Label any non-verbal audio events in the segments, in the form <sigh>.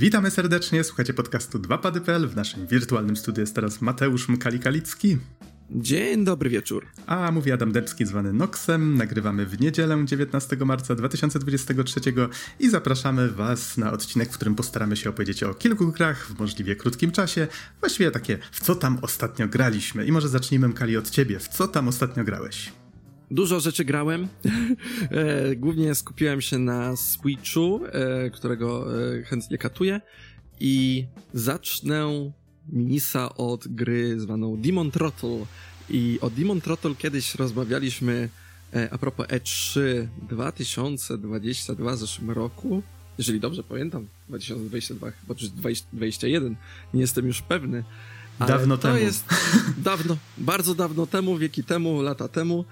Witamy serdecznie, słuchacie podcastu 2pady.pl. W naszym wirtualnym studiu jest teraz Mateusz Mkali-Kalicki. Dzień dobry wieczór. A mówi Adam Dębski, zwany Noxem. Nagrywamy w niedzielę 19 marca 2023 i zapraszamy Was na odcinek, w którym postaramy się opowiedzieć o kilku grach w możliwie krótkim czasie. Właściwie takie, w co tam ostatnio graliśmy. I może zacznijmy, Mkali, od Ciebie. W co tam ostatnio grałeś? Dużo rzeczy grałem. <laughs> E, głównie skupiłem się na Switchu, e, którego e, chętnie katuję. I zacznę minisa od gry zwaną Demon Throttle. I o Demon Throttle kiedyś rozmawialiśmy a propos E3 2022 w zeszłym roku. Jeżeli dobrze pamiętam, 2022, chyba 2021, nie jestem już pewny. Ale dawno to temu. jest dawno, bardzo dawno temu, wieki temu, lata temu.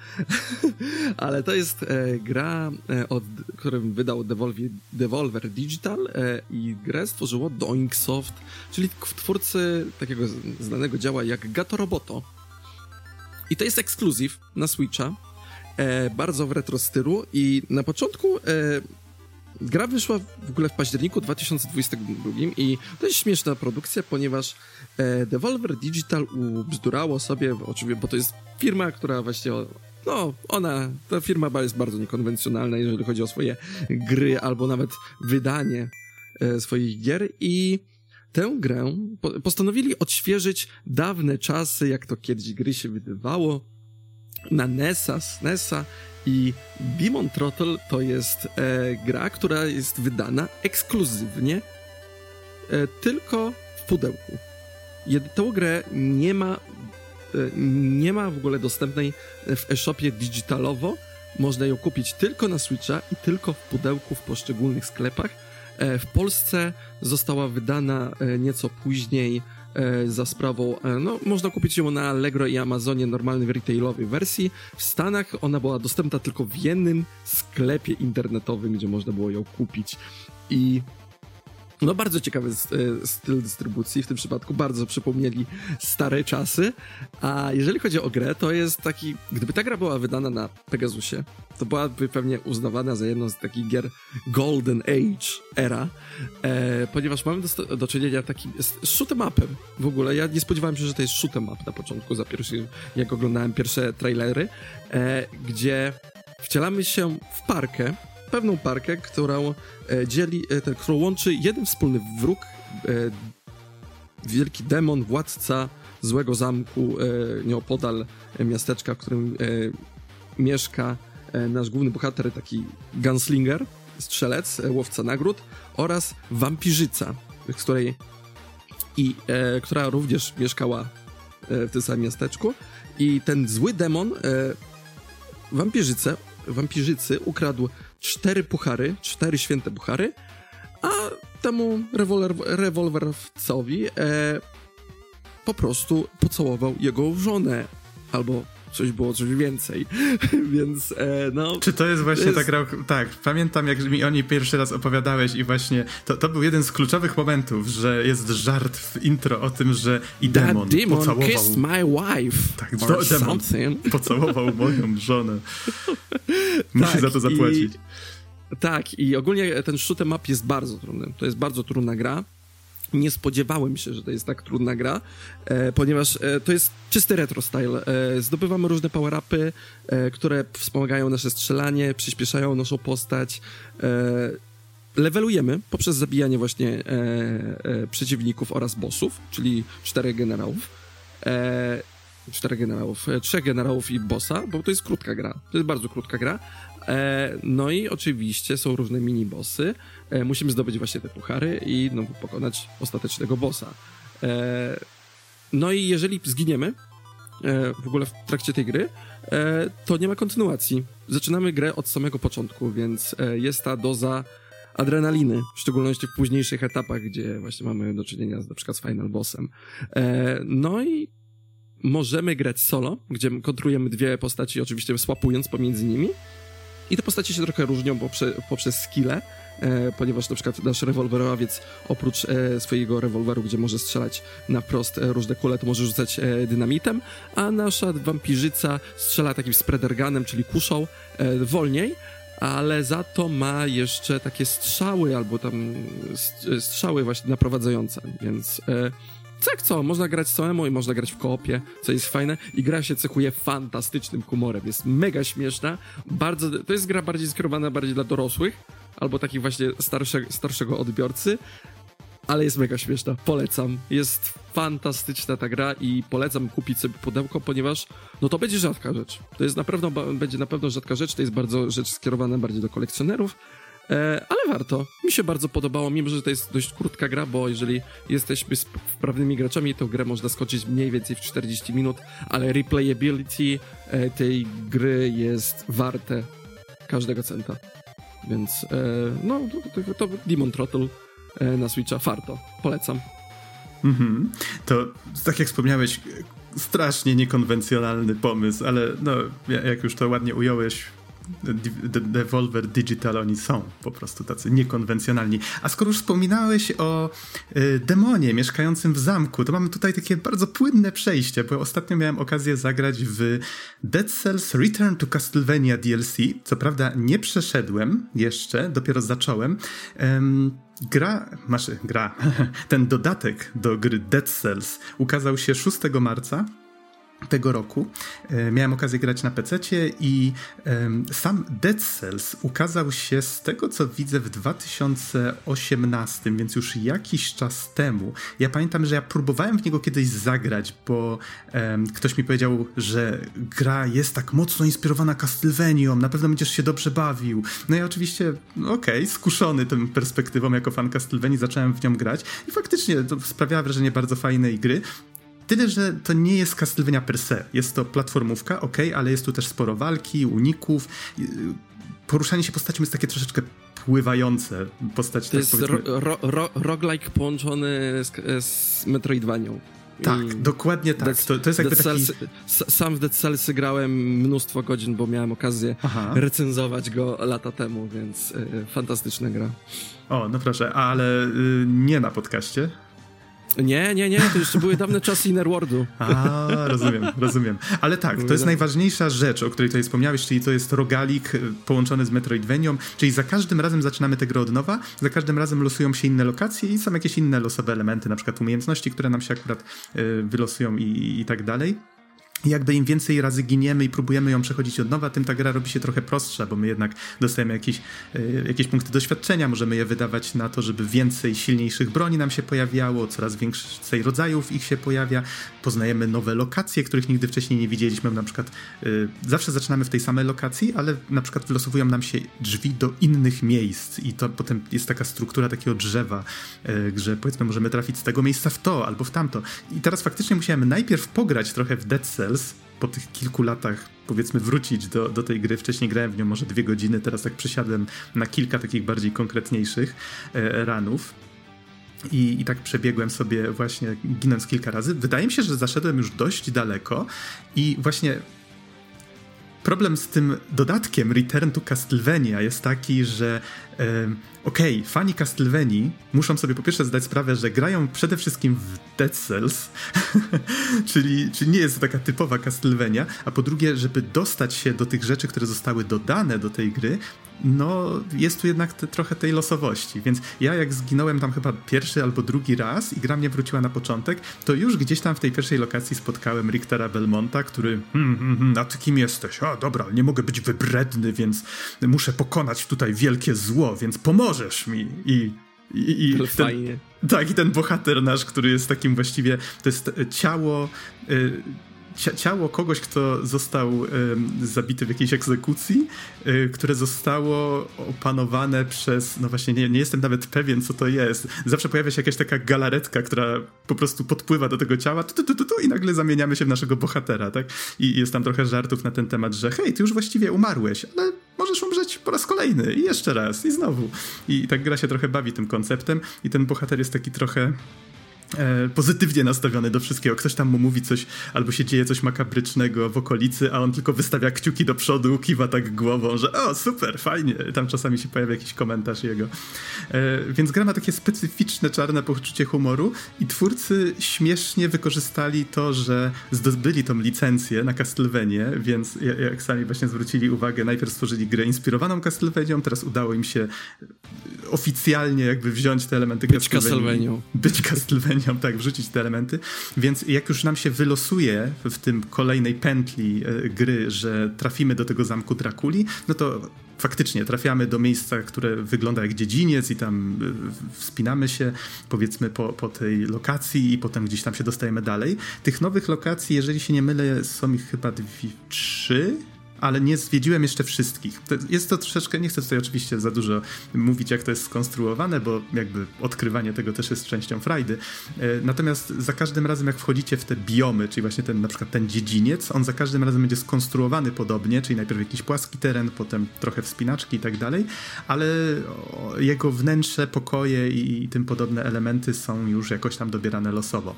<laughs> Ale to jest e, gra, e, od, którym wydał Devolver, Devolver Digital e, i grę stworzyło Doinksoft, czyli twórcy takiego znanego działa jak Gato Roboto. I to jest ekskluzyw na Switcha, e, bardzo w retro stylu i na początku e, Gra wyszła w ogóle w październiku 2022 i to jest śmieszna produkcja, ponieważ e, Devolver Digital ubzdurało sobie, oczywiście, bo to jest firma, która właśnie, no, ona, ta firma jest bardzo niekonwencjonalna, jeżeli chodzi o swoje gry albo nawet wydanie e, swoich gier i tę grę postanowili odświeżyć dawne czasy, jak to kiedyś gry się wydawało, na NESa, SNESa i Demon Throttle to jest e, gra, która jest wydana ekskluzywnie e, tylko w pudełku. Jed tą grę nie ma, e, nie ma w ogóle dostępnej w e-shopie digitalowo. Można ją kupić tylko na Switcha i tylko w pudełku w poszczególnych sklepach. E, w Polsce została wydana e, nieco później za sprawą, e, no można kupić ją na Allegro i Amazonie normalnej retailowej wersji. W Stanach ona była dostępna tylko w jednym sklepie internetowym, gdzie można było ją kupić. I no bardzo ciekawy e, styl dystrybucji, w tym przypadku bardzo przypomnieli stare czasy, a jeżeli chodzi o grę, to jest taki, gdyby ta gra była wydana na Pegasusie, to byłaby pewnie uznawana za jedną z takich gier Golden Age era, e, ponieważ mamy do, do czynienia takim z shoot'em upem w ogóle, ja nie spodziewałem się, że to jest shoot'em up na początku, za pierwszy, jak oglądałem pierwsze trailery, e, gdzie wcielamy się w parkę, pewną parkę, którą e, dzieli, e, którą łączy jeden wspólny wróg, e, wielki demon, władca złego zamku nieopodal miasteczka, w którym mieszka nasz główny bohater, taki gunslinger, strzelec, łowca nagród oraz wampirzyca, z której i e, która również mieszkała w tym samym miasteczku. I ten zły demon e, wampirzycę, wampirzycy ukradł cztery puchary, cztery święte puchary, a temu rewolwer, rewolwerowcowi e, po prostu pocałował jego żonę albo coś było, coś więcej, <laughs> więc e, no... Czy to jest właśnie jest... ta gra, tak, pamiętam jak mi o niej pierwszy raz opowiadałeś i właśnie to, to był jeden z kluczowych momentów, że jest żart w intro o tym, że i demon, demon pocałował... kissed my wife tak, or demon <laughs> pocałował moją żonę. <laughs> Musi tak, za to zapłacić. I, tak, i ogólnie ten shoot'em up jest bardzo trudny, to jest bardzo trudna gra, nie spodziewałem się, że to jest tak trudna gra, e, ponieważ e, to jest czysty retro style. E, zdobywamy różne power-upy, e, które wspomagają nasze strzelanie, przyspieszają naszą postać. E, levelujemy poprzez zabijanie właśnie e, przeciwników oraz bossów, czyli czterech generałów. czterech generałów, trzech generałów i bossa, bo to jest krótka gra. To jest bardzo krótka gra. No i oczywiście są różne mini-bossy. E, musimy zdobyć właśnie te puchary i no, pokonać ostatecznego bossa. E, no i jeżeli zginiemy e, w ogóle w trakcie tej gry, e, to nie ma kontynuacji. Zaczynamy grę od samego początku, więc e, jest ta doza adrenaliny, w szczególności w późniejszych etapach, gdzie właśnie mamy do czynienia z, na przykład z final bossem. E, no i możemy grać solo, gdzie kontrolujemy dwie postaci, oczywiście swapując pomiędzy nimi. I te postacie się trochę różnią poprzez, poprzez skille, e, ponieważ na przykład nasz rewolwerowiec oprócz e, swojego rewolweru, gdzie może strzelać na wprost e, różne kule, to może rzucać e, dynamitem, a nasza wampirzyca strzela takim spreader gunem, czyli kuszą, e, wolniej, ale za to ma jeszcze takie strzały albo tam strzały właśnie naprowadzające, więc e, tak co, można grać samemu i można grać w koopie, co jest fajne. I gra się cechuje fantastycznym humorem, jest mega śmieszna, bardzo, to jest gra bardziej skierowana bardziej dla dorosłych, albo takich właśnie starsze, starszego odbiorcy, ale jest mega śmieszna, polecam. Jest fantastyczna ta gra i polecam kupić sobie pudełko, ponieważ no to będzie rzadka rzecz. To jest na pewno, będzie na pewno rzadka rzecz, to jest bardzo rzecz skierowana bardziej do kolekcjonerów, ale warto. Mi się bardzo podobało, mimo że to jest dość krótka gra, bo jeżeli jesteśmy wprawnymi graczami, to grę można skoczyć mniej więcej w 40 minut, ale replayability e, tej gry jest warte każdego centa. Więc e, no, to, Demon Throttle E, na Switcha. Farto. Polecam. Mhm. To, tak jak wspomniałeś, strasznie niekonwencjonalny pomysł, ale no, jak już to ładnie ująłeś, Devolver Digital oni są po prostu tacy niekonwencjonalni. A skoro już wspominałeś o y, demonie mieszkającym w zamku, to mamy tutaj takie bardzo płynne przejście, bo ostatnio miałem okazję zagrać w Dead Cells Return to Castlevania DLC. Co prawda nie przeszedłem jeszcze, dopiero zacząłem. Um, Gra, masz, gra, <laughs> ten dodatek do gry Dead Cells ukazał się 6 marca tego roku. E, miałem okazję grać na PC i sam Dead Cells ukazał się z tego co widzę w 2018, więc już jakiś czas temu. Ja pamiętam, że ja próbowałem w niego kiedyś zagrać, bo ktoś mi powiedział, że gra jest tak mocno inspirowana Castlevanią, na pewno będziesz się dobrze bawił. No i oczywiście, okej, okay, skuszony tą perspektywą jako fan Castlevanii zacząłem w nią grać i faktycznie to sprawiała wrażenie bardzo fajnej gry. Tyle, że to nie jest Castlevania per se. Jest to platformówka, ok, ale jest tu też sporo walki, uników. Poruszanie się postacią jest takie troszeczkę pływające. Postać, to tak jest ro, ro, ro, roguelike połączony z, z Metroidvanią. Tak, I dokładnie tak. Dead, to, to jest jakby Dead taki... Cells, sam w Dead Cellsy grałem mnóstwo godzin, bo miałem okazję Aha. recenzować go lata temu, więc y, fantastyczna gra. O, no proszę, ale y, nie na podcaście. Nie, nie, nie, to jeszcze były dawne czasy Innerworldu. A, rozumiem, rozumiem. Ale tak, to jest najważniejsza rzecz, o której tutaj wspomniałeś, czyli to jest rogalik y, połączony z Metroidvanią, czyli za każdym razem zaczynamy tę grę od nowa, za każdym razem losują się inne lokacje i są jakieś inne losowe elementy, na przykład umiejętności, które nam się akurat y, wylosują i, i tak dalej jakby im więcej razy giniemy i próbujemy ją przechodzić od nowa, tym ta gra robi się trochę prostsza, bo my jednak dostajemy jakieś, y, jakieś punkty doświadczenia, możemy je wydawać na to, żeby więcej silniejszych broni nam się pojawiało, coraz więcej rodzajów ich się pojawia, poznajemy nowe lokacje, których nigdy wcześniej nie widzieliśmy, na przykład y, zawsze zaczynamy w tej samej lokacji, ale na przykład wylosowują nam się drzwi do innych miejsc i to potem jest taka struktura takiego drzewa, y, że powiedzmy możemy trafić z tego miejsca w to albo w tamto. I teraz faktycznie musiałem najpierw pograć trochę w Dead Cell, Cells po tych kilku latach powiedzmy wrócić do, do tej gry. Wcześniej grałem w nią może dwie godziny, teraz tak przysiadłem na kilka takich bardziej konkretniejszych e, ranów. I, I tak przebiegłem sobie właśnie, ginąc kilka razy. Wydaje mi się, że zaszedłem już dość daleko i właśnie problem z tym dodatkiem Return to Castlevania jest taki, że okej, okay, fani Castlevanii muszą sobie po pierwsze zdać sprawę, że grają przede wszystkim w Dead Cells, <laughs> czyli, czyli nie jest to taka typowa Castlevania, a po drugie, żeby dostać się do tych rzeczy, które zostały dodane do tej gry, no jest tu jednak te, trochę tej losowości, więc ja jak zginąłem tam chyba pierwszy albo drugi raz i gra mnie wróciła na początek, to już gdzieś tam w tej pierwszej lokacji spotkałem Richtera Belmonta, który hmm, hmm, hmm, a ty kim jesteś? A dobra, nie mogę być wybredny, więc muszę pokonać tutaj wielkie zło, więc pomożesz mi i i, i ten, fajnie. Tak, i ten bohater nasz, który jest takim właściwie, to jest ciało, y, ciało kogoś, kto został zabity w jakiejś egzekucji, y, które zostało opanowane przez, no właśnie nie, nie jestem nawet pewien, co to jest. Zawsze pojawia się jakaś taka galaretka, która po prostu podpływa do tego ciała tu, tu, tu, tu, i nagle zamieniamy się w naszego bohatera, tak? I jest tam trochę żartów na ten temat, że hej, ty już właściwie umarłeś, ale możesz umrzeć po raz kolejny i jeszcze raz i znowu. I tak gra się trochę bawi tym konceptem i ten bohater jest taki trochę e, pozytywnie nastawiony do wszystkiego. Ktoś tam mu mówi coś, albo się dzieje coś makabrycznego w okolicy, a on tylko wystawia kciuki do przodu, kiwa tak głową, że o, super, fajnie. Tam czasami się pojawia jakiś komentarz jego. E, więc gra ma takie specyficzne, czarne poczucie humoru i twórcy śmiesznie wykorzystali to, że zdobyli tą licencję na Castlevanię, więc jak sami właśnie zwrócili uwagę, najpierw stworzyli grę inspirowaną Castlevanią, teraz udało im się oficjalnie jakby wziąć te elementy Być. Być Castlevanią, tak, wrzucić te elementy. Więc jak już nam się wylosuje w tym kolejnej pętli e, gry, że trafimy do tego zamku Drakuli, no to faktycznie trafiamy do miejsca, które wygląda jak dziedziniec i tam e, wspinamy się powiedzmy po, po tej lokacji i potem gdzieś tam się dostajemy dalej. Tych nowych lokacji, jeżeli się nie mylę, są ich chyba dwie, trzy ale nie zwiedziłem jeszcze wszystkich. To jest to troszeczkę, nie chcę tutaj oczywiście za dużo mówić, jak to jest skonstruowane, bo jakby odkrywanie tego też jest częścią frajdy. E, natomiast za każdym razem, jak wchodzicie w te biomy, czyli właśnie ten na przykład ten dziedziniec, on za każdym razem będzie skonstruowany podobnie, czyli najpierw jakiś płaski teren, potem trochę wspinaczki i tak dalej, ale jego wnętrze, pokoje i tym podobne elementy są już jakoś tam dobierane losowo.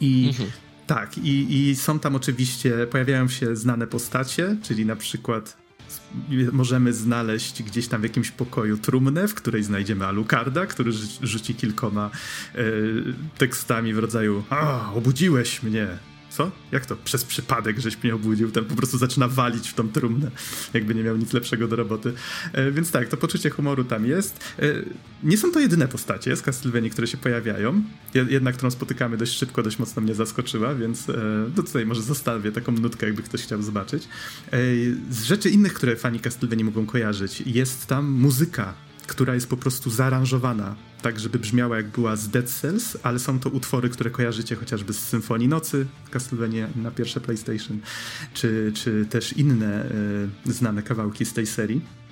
I mhm. Tak, i, i są tam oczywiście, pojawiają się znane postacie, czyli na przykład możemy znaleźć gdzieś tam w jakimś pokoju trumnę, w której znajdziemy Alucarda, który rzuci kilkoma e, tekstami w rodzaju A, obudziłeś mnie, co? Jak to? Przez przypadek żeś mnie obudził, ten po prostu zaczyna walić w tą trumnę, jakby nie miał nic lepszego do roboty. E, więc tak, to poczucie humoru tam jest. E, nie są to jedyne postacie z Castlevanii, które się pojawiają. Jedna, którą spotykamy dość szybko, dość mocno mnie zaskoczyła, więc e, no tutaj może zostawię taką nutkę, jakby ktoś chciał zobaczyć. Z rzeczy innych, które fani Castlevanii mogą kojarzyć, jest tam muzyka która jest po prostu zaaranżowana tak, żeby brzmiała jak była z Dead Cells, ale są to utwory, które kojarzycie chociażby z Symfonii Nocy, Castlevania na pierwsze PlayStation, czy, czy też inne y, znane kawałki z tej serii.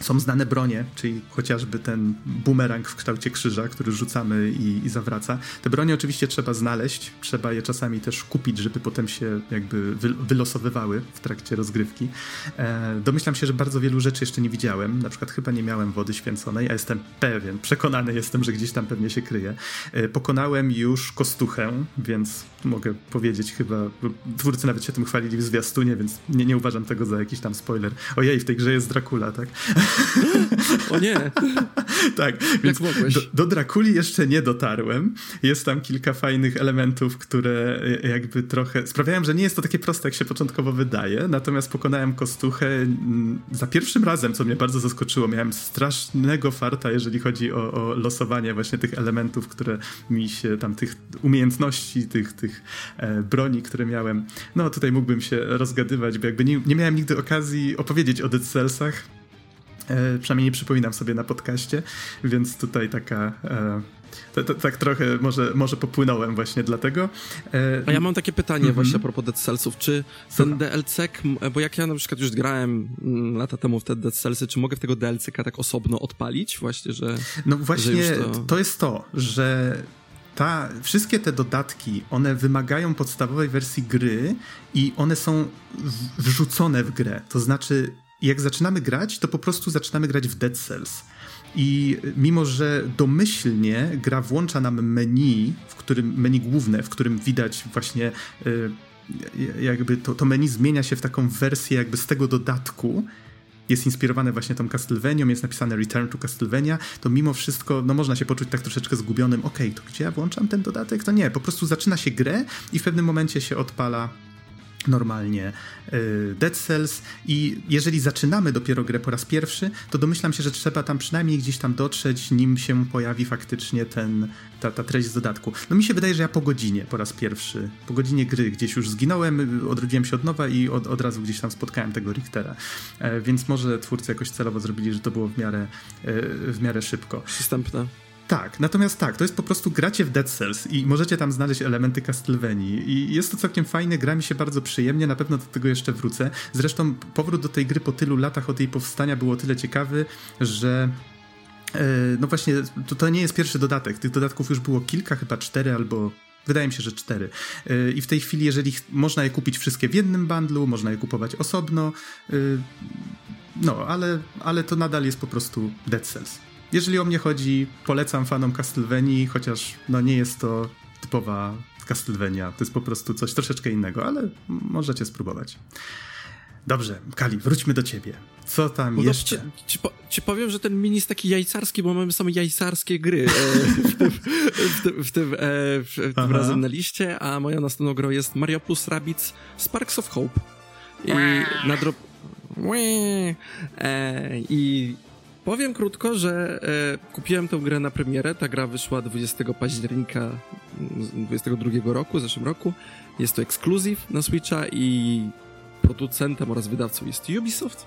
Są znane bronie, czyli chociażby ten bumerang w kształcie krzyża, który rzucamy i, i, zawraca. Te bronie oczywiście trzeba znaleźć, trzeba je czasami też kupić, żeby potem się jakby wylosowywały w trakcie rozgrywki. E, domyślam się, że bardzo wielu rzeczy jeszcze nie widziałem. Na przykład chyba nie miałem wody święconej, a jestem pewien, przekonany jestem, że gdzieś tam pewnie się kryje. E, pokonałem już kostuchę, więc mogę powiedzieć chyba, twórcy nawet się tym chwalili w zwiastunie, więc nie, nie uważam tego za jakiś tam spoiler. Ojej, w tej grze jest Dracula, tak? O nie. <laughs> tak, więc do, do Drakuli jeszcze nie dotarłem. Jest tam kilka fajnych elementów, które jakby trochę sprawiają, że nie jest to takie proste, jak się początkowo wydaje. Natomiast pokonałem Kostuchę za pierwszym razem, co mnie bardzo zaskoczyło. Miałem strasznego farta, jeżeli chodzi o, o losowanie właśnie tych elementów, które mi się tam, tych umiejętności, tych, tych e, broni, które miałem. No tutaj mógłbym się rozgadywać, bo jakby nie, nie miałem nigdy okazji opowiedzieć o Dead Cellsach przynajmniej nie przypominam sobie na podcaście, więc tutaj taka. E, to, to, tak trochę może, może popłynąłem właśnie dlatego. E, a ja mam takie pytanie mm -hmm. właśnie a propos Dead Cellsów. Czy ten DLC, bo jak ja na przykład już grałem mm, lata temu w te Dead Cellsy, czy mogę w tego DLC tak osobno odpalić właśnie, że... No właśnie że to... to jest to, że ta, wszystkie te dodatki, one wymagają podstawowej wersji gry i one są wrzucone w grę. To znaczy jak zaczynamy grać, to po prostu zaczynamy grać w Dead Cells. I mimo, że domyślnie gra włącza nam menu, w którym menu główne, w którym widać właśnie y, jakby to, to menu zmienia się w taką wersję jakby z tego dodatku, jest inspirowane właśnie tą Castlevanią, jest napisane Return to Castlevania, to mimo wszystko, no można się poczuć tak troszeczkę zgubionym, okej, okay, to gdzie ja włączam ten dodatek? To nie, po prostu zaczyna się grę i w pewnym momencie się odpala normalnie y, Dead Cells i jeżeli zaczynamy dopiero grę po raz pierwszy, to domyślam się, że trzeba tam przynajmniej gdzieś tam dotrzeć, nim się pojawi faktycznie ten, ta, ta treść z dodatku. No mi się wydaje, że ja po godzinie po raz pierwszy, po godzinie gry gdzieś już zginąłem, odrodziłem się od nowa i od, od razu gdzieś tam spotkałem tego Richtera. E, więc może twórcy jakoś celowo zrobili, że to było w miarę, e, w miarę szybko. Przystępne. Tak, natomiast tak, to jest po prostu gracie w Dead Cells i możecie tam znaleźć elementy Castlevanii i jest to całkiem fajne, gra mi się bardzo przyjemnie, na pewno do tego jeszcze wrócę. Zresztą powrót do tej gry po tylu latach od jej powstania było tyle ciekawy, że e, no właśnie, to, to nie jest pierwszy dodatek. Tych dodatków już było kilka, chyba cztery albo Wydaje mi się, że cztery. E, I w tej chwili, jeżeli można je kupić wszystkie w jednym bundlu, można je kupować osobno, e, no, ale, ale to nadal jest po prostu Dead Cells. Jeżeli o mnie chodzi, polecam fanom Castlevanii, chociaż no nie jest to typowa Castlevania. To jest po prostu coś troszeczkę innego, ale możecie spróbować. Dobrze, Kali, wróćmy do ciebie. Co tam no jeszcze? Ci, ci, ci, powiem, że ten mini jest taki jajcarski, bo mamy same jajcarskie gry e, w tym, w tym, w tym, e, w tym razem na liście, a moja następną grą jest Mario Plus Rabbids Sparks of Hope. I na drop... E, I powiem krótko, że e, kupiłem tę grę na premierę. Ta gra wyszła 20 października 2022 roku, w zeszłym roku. Jest to ekskluzyw na Switcha i producentem oraz wydawcą jest Ubisoft.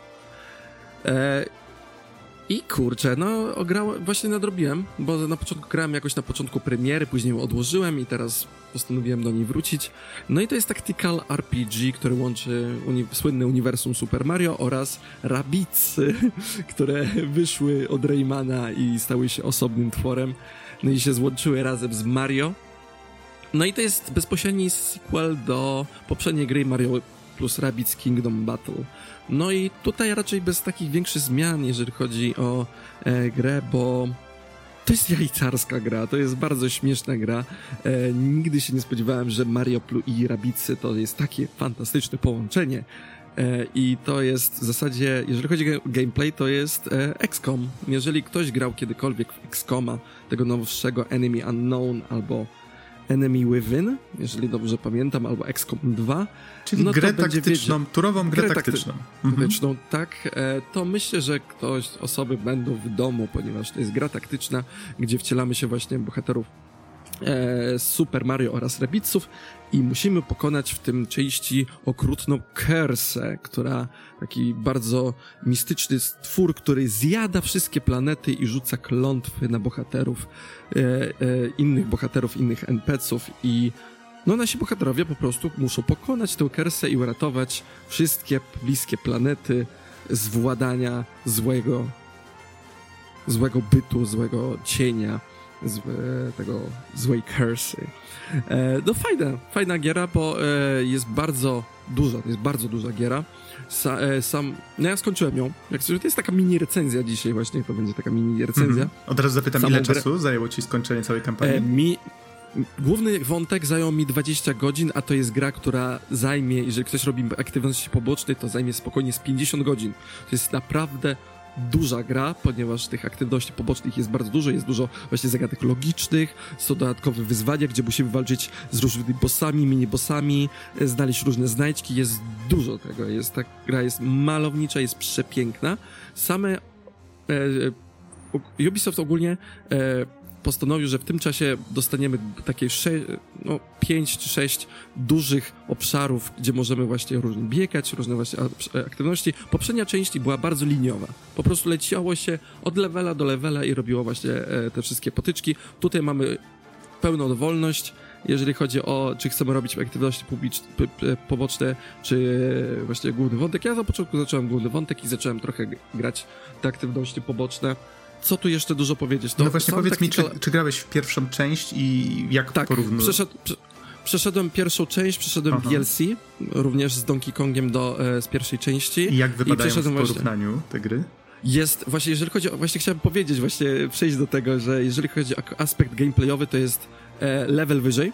E, I kurczę, no grałem, właśnie nadrobiłem, bo na początku grałem jakoś na początku premiery, później ją odłożyłem i teraz postanowiłem do niej wrócić. No i to jest tactical RPG, który łączy uni uniwersum Super Mario oraz Rabbidsy, <laughs> które wyszły od Raymana i stały się osobnym tworem. No i się złączyły razem z Mario. No i to jest bezpośredni sequel do poprzedniej gry Mario plus Rabbids Kingdom Battle. No i tutaj raczej bez takich większych zmian, jeżeli chodzi o e, grę, bo to jest jajcarska gra, to jest bardzo śmieszna gra. E, nigdy się nie spodziewałem, że Mario i Rabbidsy to jest takie fantastyczne połączenie. E, I to jest w zasadzie, jeżeli chodzi o gameplay, to jest e, XCOM. Jeżeli ktoś grał kiedykolwiek w XCOMa, tego nowszego Enemy Unknown albo Enemy Within, jeżeli dobrze pamiętam, albo XCOM 2. Czyli no grę taktyczną, wiedział, turową grę, grę taktyczną. Mhm. taktyczną. Tak, e, to myślę, że ktoś, osoby będą w domu, ponieważ to jest gra taktyczna, gdzie wcielamy się właśnie bohaterów e, Super Mario oraz Rabbidsów i musimy pokonać w tym części okrutną Kersę, która taki bardzo mistyczny stwór, który zjada wszystkie planety i rzuca klątwy na bohaterów, e, e, innych bohaterów, innych NPC-ów i no nasi bohaterowie po prostu muszą pokonać tę Kersę i uratować wszystkie bliskie planety z władania złego złego bytu, złego cienia z, tego złej cursy. E, no fajna, fajna giera, bo e, jest bardzo duża, jest bardzo duża giera. Sa, e, sam, no ja skończyłem ją. Jak, to jest taka mini recenzja dzisiaj właśnie, to będzie taka mini recenzja. Mhm. Od razu zapytam, Samą ile grę... czasu zajęło ci skończenie całej kampanii? Mi, Główny wątek zajął mi 20 godzin, a to jest gra, która zajmie, jeżeli ktoś robi aktywności poboczne, to zajmie spokojnie z 50 godzin. To jest naprawdę duża gra, ponieważ tych aktywności pobocznych jest bardzo dużo, jest dużo właśnie zagadek logicznych, są dodatkowe wyzwania, gdzie musimy walczyć z różnymi bossami, mini-bossami, e, znaleźć różne znajdźki, jest dużo tego, jest ta gra jest malownicza, jest przepiękna. Same e, e Ubisoft ogólnie e, postanowił, że w tym czasie dostaniemy takie no, 5 czy 6 dużych obszarów, gdzie możemy właśnie biegać, różne właśnie aktywności. Poprzednia część była bardzo liniowa. Po prostu leciało się od levela do levela i robiło właśnie e, te wszystkie potyczki. Tutaj mamy pełną wolność, jeżeli chodzi o, czy chcemy robić aktywności publiczne, poboczne, czy właśnie główny wątek. Ja na początku zacząłem główny wątek i zacząłem trochę grać te aktywności poboczne co tu jeszcze dużo powiedzieć? To no właśnie powiedz mi, czy, czy, grałeś w pierwszą część i jak tak, porównujesz? Przeszedł, przeszedłem pierwszą część, przeszedłem Aha. DLC, również z Donkey Kongiem do, e, z pierwszej części. I jak wypadają I w porównaniu właśnie, te gry? Jest, właśnie jeżeli chodzi o, właśnie chciałem powiedzieć, właśnie przejść do tego, że jeżeli chodzi o aspekt gameplayowy, to jest e, level wyżej,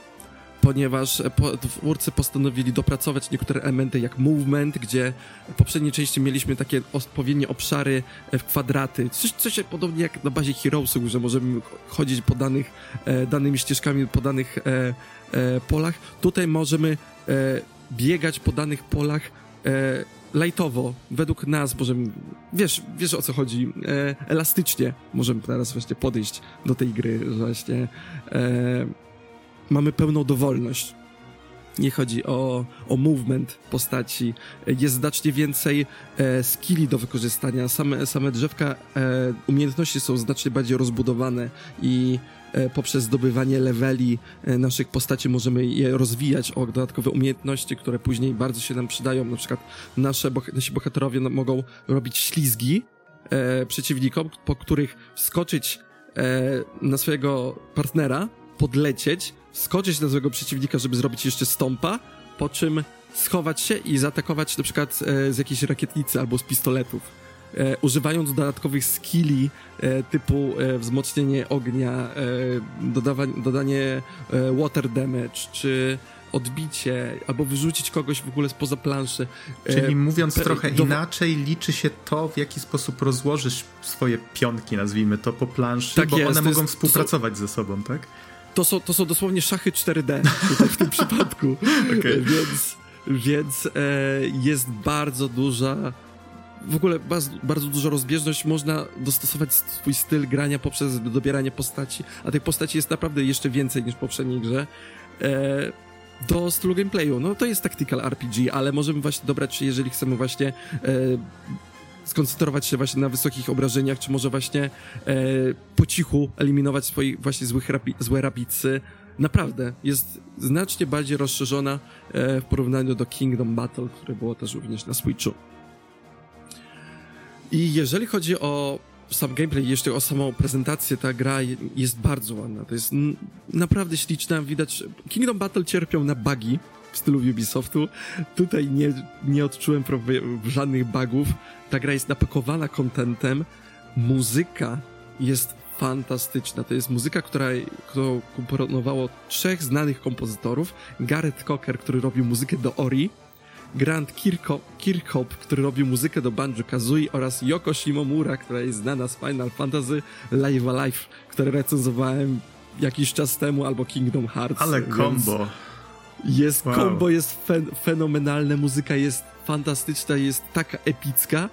ponieważ twórcy postanowili dopracować niektóre elementy jak movement, gdzie w poprzedniej części mieliśmy takie odpowiednie obszary w kwadraty, coś, coś podobnie jak na bazie Heroesów, że możemy chodzić po danych, e, danymi ścieżkami po danych e, e, polach. Tutaj możemy e, biegać po danych polach e, lightowo, według nas możemy, wiesz, wiesz o co chodzi, e, elastycznie możemy teraz właśnie podejść do tej gry, właśnie mamy pełną dowolność. Nie chodzi o, o movement postaci. Jest znacznie więcej e, skilli do wykorzystania. Same, same drzewka e, umiejętności są znacznie bardziej rozbudowane i e, poprzez zdobywanie leveli e, naszych postaci możemy je rozwijać o dodatkowe umiejętności, które później bardzo się nam przydają. Na przykład nasze, nasi bohaterowie mogą robić ślizgi e, przeciwnikom, po których wskoczyć e, na swojego partnera, podlecieć skoczyć na złego przeciwnika, żeby zrobić jeszcze stąpa, po czym schować się i zaatakować na przykład e, z jakiejś rakietnicy albo z pistoletów. e, używając dodatkowych skilli e, typu wzmocnienie ognia, dodanie water damage, czy odbicie, albo wyrzucić kogoś w ogóle spoza planszy. Czyli mówiąc trochę do- inaczej, liczy się to, w jaki sposób rozłożysz swoje pionki, nazwijmy to, po planszy, Tak bo jest, one mogą jest- to są- współpracować ze sobą, tak? To są, to są dosłownie szachy 4D tutaj w tym <laughs> przypadku. Okej. Więc, więc e, jest bardzo duża. W ogóle bardzo, bardzo duża rozbieżność. Można dostosować swój styl grania poprzez dobieranie postaci, a tych postaci jest naprawdę jeszcze więcej niż w poprzedniej grze. E, do stylu gameplayu. No to jest tactical RPG, ale możemy właśnie dobrać się, jeżeli chcemy właśnie e, skoncentrować się właśnie na wysokich obrażeniach, czy może właśnie e, po cichu eliminować swoich właśnie złych rapi, złe rapicy. Naprawdę, jest znacznie bardziej rozszerzona e, w porównaniu do Kingdom Battle, które było też również na Switchu. I jeżeli chodzi o sam gameplay, jeszcze o samą prezentację, ta gra je- jest bardzo ładna. To jest naprawdę śliczna. Widać, Kingdom Battle cierpią na bugi w stylu Ubisoftu. Tutaj nie, nie odczułem żadnych bugów. Ta gra jest napakowana kontentem. Muzyka jest fantastyczna. To jest muzyka, która, którą komponowało trzech znanych kompozytorów. Gareth Cocker, który robił muzykę do Ori, Grant Kirko, Kirkhope, który robił muzykę do Banjo-Kazooie oraz Yoko Shimomura, która jest znana z Final Fantasy Live Alive, które recenzowałem jakiś czas temu, albo Kingdom Hearts. Ale więc combo. Jest, Wow. kombo jest fen, fenomenalne, muzyka jest fantastyczna, jest taka epicka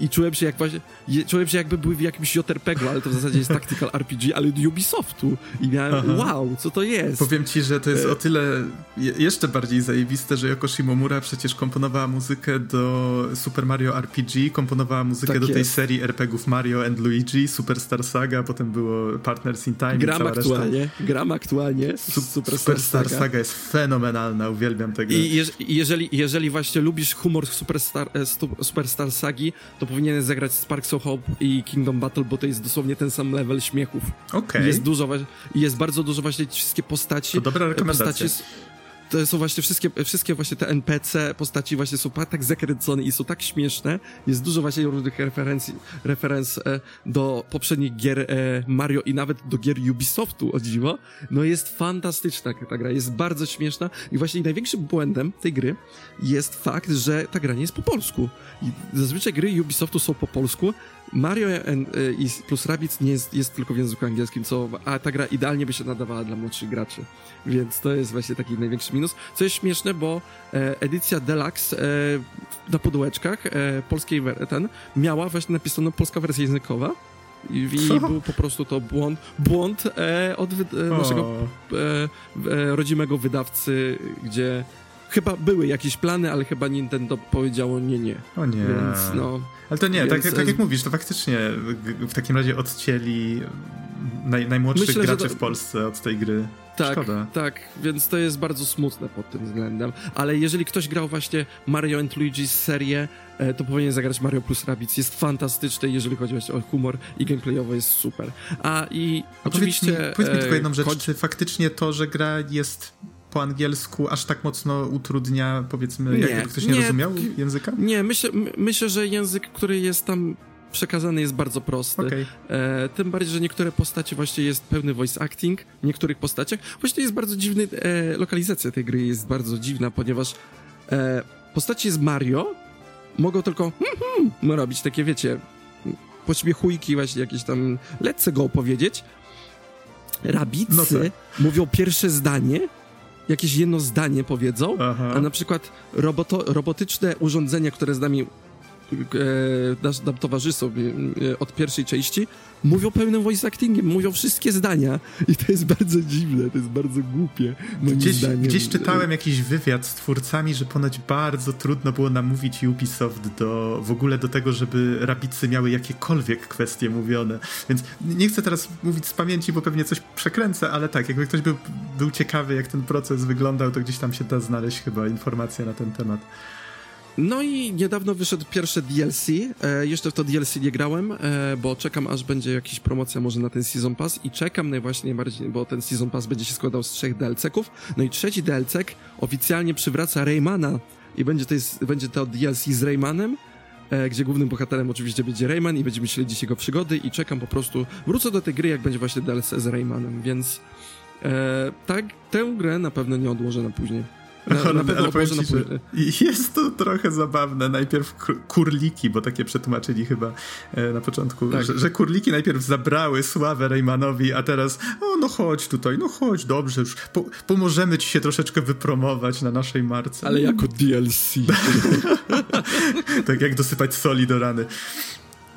i czułem się jak właśnie, czułem się jakby był w jakimś JRPG-u, ale to w zasadzie jest tactical <laughs> RPG, ale Ubisoftu i miałem, Aha. wow, co to jest? Powiem ci, że to jest E- o tyle je- jeszcze bardziej zajebiste, że Yoko Shimomura przecież komponowała muzykę do Super Mario RPG, komponowała muzykę Tak do tej jest. serii RPGów Mario and Luigi, Superstar Saga, potem było Partners in Time i Gram cała reszta. aktualnie, gram aktualnie, Su- Super Superstar Saga. Saga jest fenomenalna, uwielbiam tego. I jeż, jeżeli, jeżeli właśnie lubisz humor Superstar, e, Superstar Sagi, to powinieneś zagrać Sparks of Hope i Kingdom Battle, bo to jest dosłownie ten sam level śmiechów. Okej, Jest dużo, jest bardzo dużo właśnie wszystkie postaci. to dobra rekomendacja. postaci to są właśnie wszystkie, wszystkie właśnie te NPC postaci właśnie są tak zakręcone i są tak śmieszne. Jest dużo właśnie różnych referencji, referenc e, do poprzednich gier e, Mario i nawet do gier Ubisoftu, o dziwo. No jest fantastyczna ta gra, jest bardzo śmieszna i właśnie największym błędem tej gry jest fakt, że ta gra nie jest po polsku. I zazwyczaj gry Ubisoftu są po polsku, Mario e, i plus Rabbids nie jest, jest tylko w języku angielskim, co, a ta gra idealnie by się nadawała dla młodszych graczy. Więc to jest właśnie taki największy minus. Co jest śmieszne, bo e, edycja Deluxe e, na pudełeczkach e, polskiej ten miała właśnie napisaną polska wersja językowa. I, i był po prostu to błąd, błąd e, od wy- e, naszego e, rodzimego wydawcy, gdzie chyba były jakieś plany, ale chyba Nintendo powiedziało nie, nie. o nie. Więc no, Ale to nie, tak, Więc- tak jak mówisz, to faktycznie w takim razie odcięli naj, najmłodszych Myślę, graczy to- w Polsce od tej gry. tak, Szkoda. tak, więc to jest bardzo smutne pod tym względem. Ale jeżeli ktoś grał właśnie Mario and Luigi serię, e, to powinien zagrać Mario plus Rabbids. Jest fantastyczny, jeżeli chodzi właśnie o humor i gameplayowo jest super. A i A oczywiście... Powiedz mi, powiedz mi tylko jedną rzecz, czy faktycznie to, że gra jest po angielsku aż tak mocno utrudnia, powiedzmy, Nie, jakby ktoś nie, nie, rozumiał języka? Nie, myślę, my- myślę, że język, który jest tam przekazany jest bardzo prosty. Okej. E, tym bardziej, że niektóre postacie właśnie jest pełny voice acting, w niektórych postaciach. Właśnie jest bardzo dziwny, e, lokalizacja tej gry jest bardzo dziwna, ponieważ e, postaci z Mario mogą tylko hmm, hmm, robić takie, wiecie, pośmiechujki właśnie jakieś tam, let's go powiedzieć. Rabicy No tak. mówią pierwsze zdanie, jakieś jedno zdanie powiedzą, Aha. a na przykład roboto, robotyczne urządzenia, które z nami e, nas, nam towarzyszą e, od pierwszej części, mówią pełnym voice actingiem, mówią wszystkie zdania i to jest bardzo dziwne, to jest bardzo głupie, moim Gdzieś, zdaniem. gdzieś czytałem jakiś wywiad z twórcami, że ponoć bardzo trudno było namówić Ubisoft do, w ogóle do tego, żeby rabicy miały jakiekolwiek kwestie mówione. Więc nie chcę teraz mówić z pamięci, bo pewnie coś przekręcę, ale tak, jakby ktoś był, był ciekawy, jak ten proces wyglądał, to gdzieś tam się da znaleźć chyba informacja na ten temat. No i niedawno wyszedł pierwsze DLC. E, jeszcze w to DLC nie grałem, e, bo czekam aż będzie jakaś promocja może na ten Season Pass i czekam najbardziej, bardziej, bo ten Season Pass będzie się składał z trzech DLC-ków. No i trzeci DLC oficjalnie przywraca Raymana i będzie to, jest, będzie to DLC z Raymanem e, gdzie głównym bohaterem oczywiście będzie Rayman i będziemy śledzić jego przygody i czekam po prostu, wrócę do tej gry, jak będzie właśnie DLC z Raymanem, więc e, tak, tę grę na pewno nie odłożę na później. <laughs> Na, na pewno ale ci, że jest to trochę zabawne. Najpierw kurliki, bo takie przetłumaczyli chyba e, na początku, tak. że, że, kurliki najpierw zabrały sławę Raymanowi, a teraz o, no chodź tutaj, no chodź, dobrze, już po, pomożemy ci się troszeczkę wypromować na naszej marce. Ale jako DLC. <laughs> tak jak dosypać soli do rany.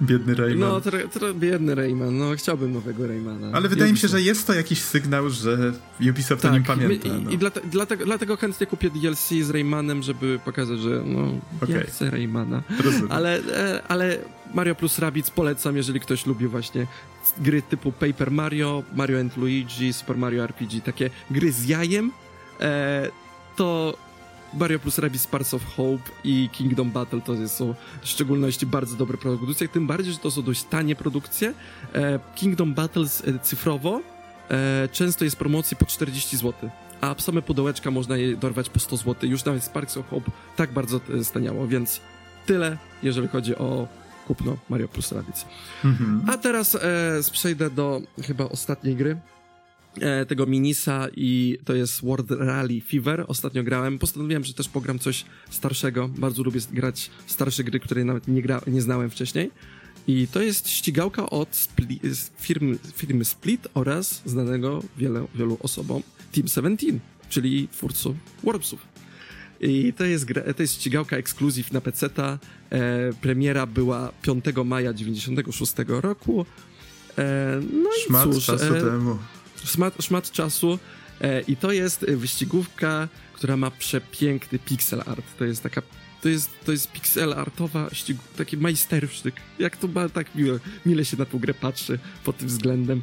Biedny Rayman. No, tro, tro, biedny Rayman. No, chciałbym nowego Raymana. Ale wydaje mi się, że jest to jakiś sygnał, że Ubisoft tak, o nim pamięta. No. I, i dlate, dlatego, dlatego chętnie kupię DLC z Raymanem, żeby pokazać, że no, okay. ja chcę Raymana. Ale, e, ale Mario plus Rabbids polecam, jeżeli ktoś lubi właśnie gry typu Paper Mario, Mario and Luigi, Super Mario RPG, takie gry z jajem, e, to Mario plus Rabbids Sparks of Hope i Kingdom Battle to są w szczególności bardzo dobre produkcje, tym bardziej, że to są dość tanie produkcje. E, Kingdom Battles e, cyfrowo e, często jest promocji po 40 zł, a same pudełeczka można je dorwać po 100 zł. Już nawet Sparks of Hope tak bardzo staniało, więc tyle, jeżeli chodzi o kupno Mario plus Rabbids. Mhm. A teraz przejdę do chyba ostatniej gry, tego Minisa i to jest World Rally Fever. Ostatnio grałem. Postanowiłem, że też pogram coś starszego. Bardzo lubię grać starsze gry, które nawet nie, gra, nie znałem wcześniej. I to jest ścigałka od spli firmy, firmy Split oraz znanego wiele, wielu osobom Team 17, czyli twórców Warpsów. I to jest, gra, to jest ścigałka ekskluzyw na PC-ta. E, premiera była 5 maja 96 roku. E, no Szmat i cóż, czasu e, temu szmat, szmat czasu e, i to jest wyścigówka, która ma przepiękny pixel art. To jest taka to jest, to jest pixel artowa, taki majstersztyk. Jak to ma, tak miło, mile się na tą grę patrzy pod tym względem.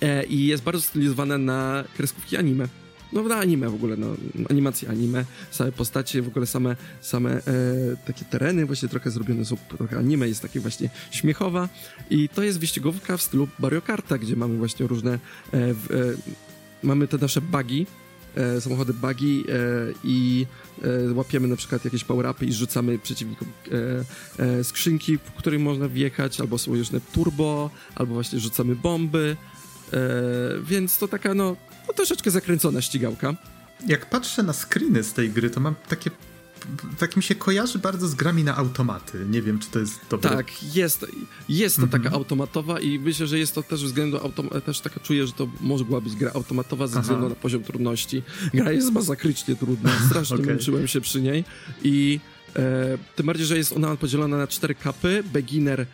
E, I jest bardzo stylizowana na kreskówki anime. No na anime w ogóle, no, animacje anime, same postacie, w ogóle same, same e, takie tereny właśnie trochę zrobione są, trochę anime jest takie właśnie śmiechowa. I to jest wyścigówka w stylu Mario Karta, gdzie mamy właśnie różne, e, w, e, mamy te nasze bugi, e, samochody bugi e, i e, łapiemy na przykład jakieś power-upy i rzucamy przeciwnikom skrzynki, w których można wjechać, albo są różne turbo, albo właśnie rzucamy bomby, więc to taka no no, troszeczkę zakręcona ścigałka. Jak patrzę na screeny z tej gry, to mam takie tak mi się kojarzy bardzo z grami na automaty. Nie wiem, czy to jest dobre. Tak, jest, jest to taka mhm. automatowa i myślę, że jest to też względu też taka czuję, że to może była być gra automatowa ze względu na poziom trudności. Gra jest masakrycznie trudna, <laughs> strasznie okay. męczyłem się przy niej i e, tym bardziej, że jest ona podzielona na cztery kapy, beginner, e,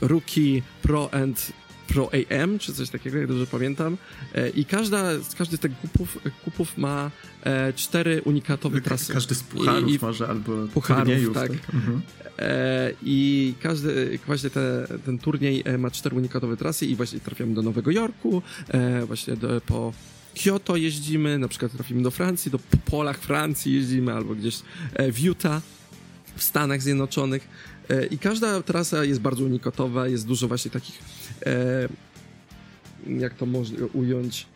rookie, pro and Pro AM, czy coś takiego, jak dobrze pamiętam. E, I każda, każdy z tych kupów, kupów ma e, cztery unikatowe trasy. Każdy z pucharów I, może, albo pucharów, turniejów. Tak. tak. Mhm. E, I każdy, właśnie te, ten turniej ma cztery unikatowe trasy i właśnie trafiamy do Nowego Jorku, właśnie do, po Kyoto jeździmy, na przykład trafimy do Francji, do polach Francji jeździmy, albo gdzieś w Utah, w Stanach Zjednoczonych. E, I każda trasa jest bardzo unikatowa, jest dużo właśnie takich, e, jak to można ująć,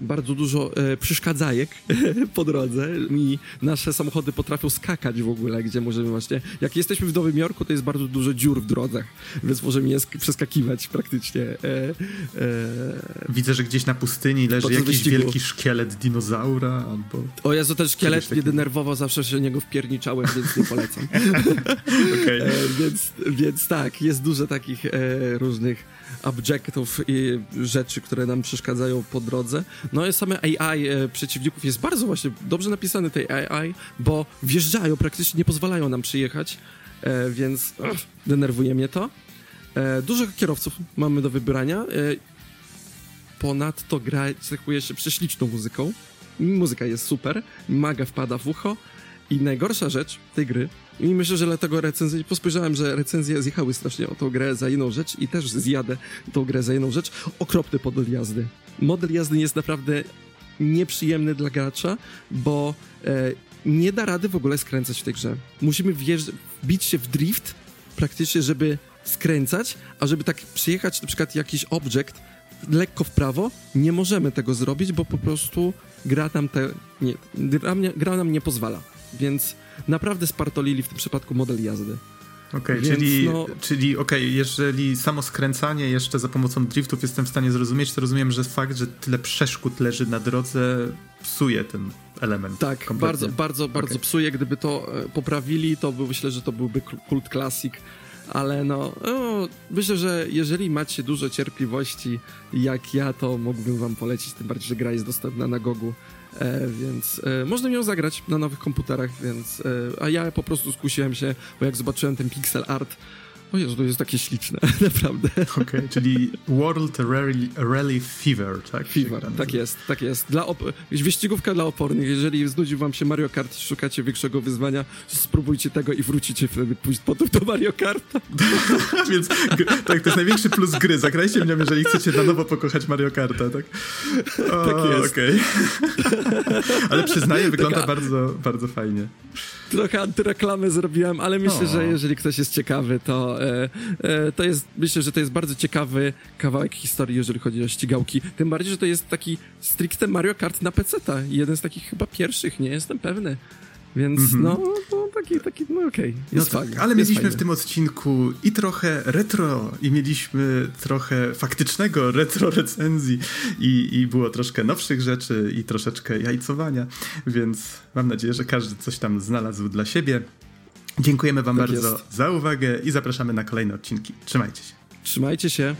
bardzo dużo e, przeszkadzajek <laughs> po drodze i nasze samochody potrafią skakać w ogóle, gdzie możemy właśnie, jak jesteśmy w Nowym Jorku, to jest bardzo dużo dziur w drodze, więc możemy je przeskakiwać praktycznie. E, e, Widzę, że gdzieś na pustyni leży jakiś wyścigu. wielki szkielet dinozaura albo... O Jezu, ten szkielet mnie denerwował, zawsze się niego wpierniczałem, więc nie polecam. <laughs> okay. E, więc, więc tak, jest dużo takich e, różnych objectów i rzeczy, które nam przeszkadzają po drodze. No i same AI e, przeciwników jest bardzo właśnie dobrze napisany tej AI, bo wjeżdżają, praktycznie nie pozwalają nam przyjechać, e, więc ach, denerwuje mnie to. E, dużo kierowców mamy do wybrania. Ponadto gra cechuje się prześliczną muzyką. Muzyka jest super, maga wpada w ucho i najgorsza rzecz tej gry i myślę, że dlatego recenzje, pospojrzałem, że recenzje zjechały strasznie o tą grę za jedną rzecz i też zjadę tą grę za jedną rzecz. Okropny model jazdy. Model jazdy jest naprawdę nieprzyjemny dla gracza, bo e, nie da rady w ogóle skręcać w tej grze. Musimy wjeżdż- bić się w drift praktycznie, żeby skręcać, a żeby tak przyjechać na przykład jakiś obiekt lekko w prawo, nie możemy tego zrobić, bo po prostu gra nam te, nie, gra, gra nam nie pozwala. Więc naprawdę spartolili w tym przypadku model jazdy. Okej, okay, czyli, no... czyli okay, jeżeli samo skręcanie jeszcze za pomocą driftów jestem w stanie zrozumieć, to rozumiem, że fakt, że tyle przeszkód leży na drodze psuje ten element. Tak, kompletnie. bardzo, bardzo, bardzo okay. psuje. Gdyby to e, poprawili, to by, myślę, że to byłby kult klasik ale no, no, myślę, że jeżeli macie dużo cierpliwości jak ja, to mógłbym wam polecić, tym bardziej, że gra jest dostępna na Gogu, e, więc e, można ją zagrać na nowych komputerach, więc, e, a ja po prostu skusiłem się, bo jak zobaczyłem ten pixel art, o Jezu, to jest takie śliczne, <laughs> naprawdę. Okej, okay, czyli World Rally, Rally Fever, tak? Fever, tak jest, tak jest. Dla op- wyścigówka dla opornych. Jeżeli znudził wam się Mario Kart i szukacie większego wyzwania, spróbujcie tego i wrócicie wtedy pójść potem do Mario Karta. <laughs> Więc tak, to jest największy plus gry. Zagrajcie w nią, jeżeli chcecie na nowo pokochać Mario Karta, tak? O, tak jest. Okay. <laughs> Ale przyznaję, wygląda Taka... bardzo, bardzo fajnie trochę antyreklamy zrobiłem, ale myślę, o. że jeżeli ktoś jest ciekawy, to, e, e, to jest, myślę, że to jest bardzo ciekawy kawałek historii, jeżeli chodzi o ścigałki. Tym bardziej, że to jest taki stricte Mario Kart na PC-ta. Jeden z takich chyba pierwszych, nie jestem pewny. Więc mm -hmm. no, no, taki, taki, no okej, okay, no tak, Ale mieliśmy w tym odcinku i trochę retro, i mieliśmy trochę faktycznego retro recenzji, i, i było troszkę nowszych rzeczy, i troszeczkę jajcowania, więc mam nadzieję, że każdy coś tam znalazł dla siebie. Dziękujemy wam tak bardzo jest. za uwagę i zapraszamy na kolejne odcinki. Trzymajcie się. Trzymajcie się.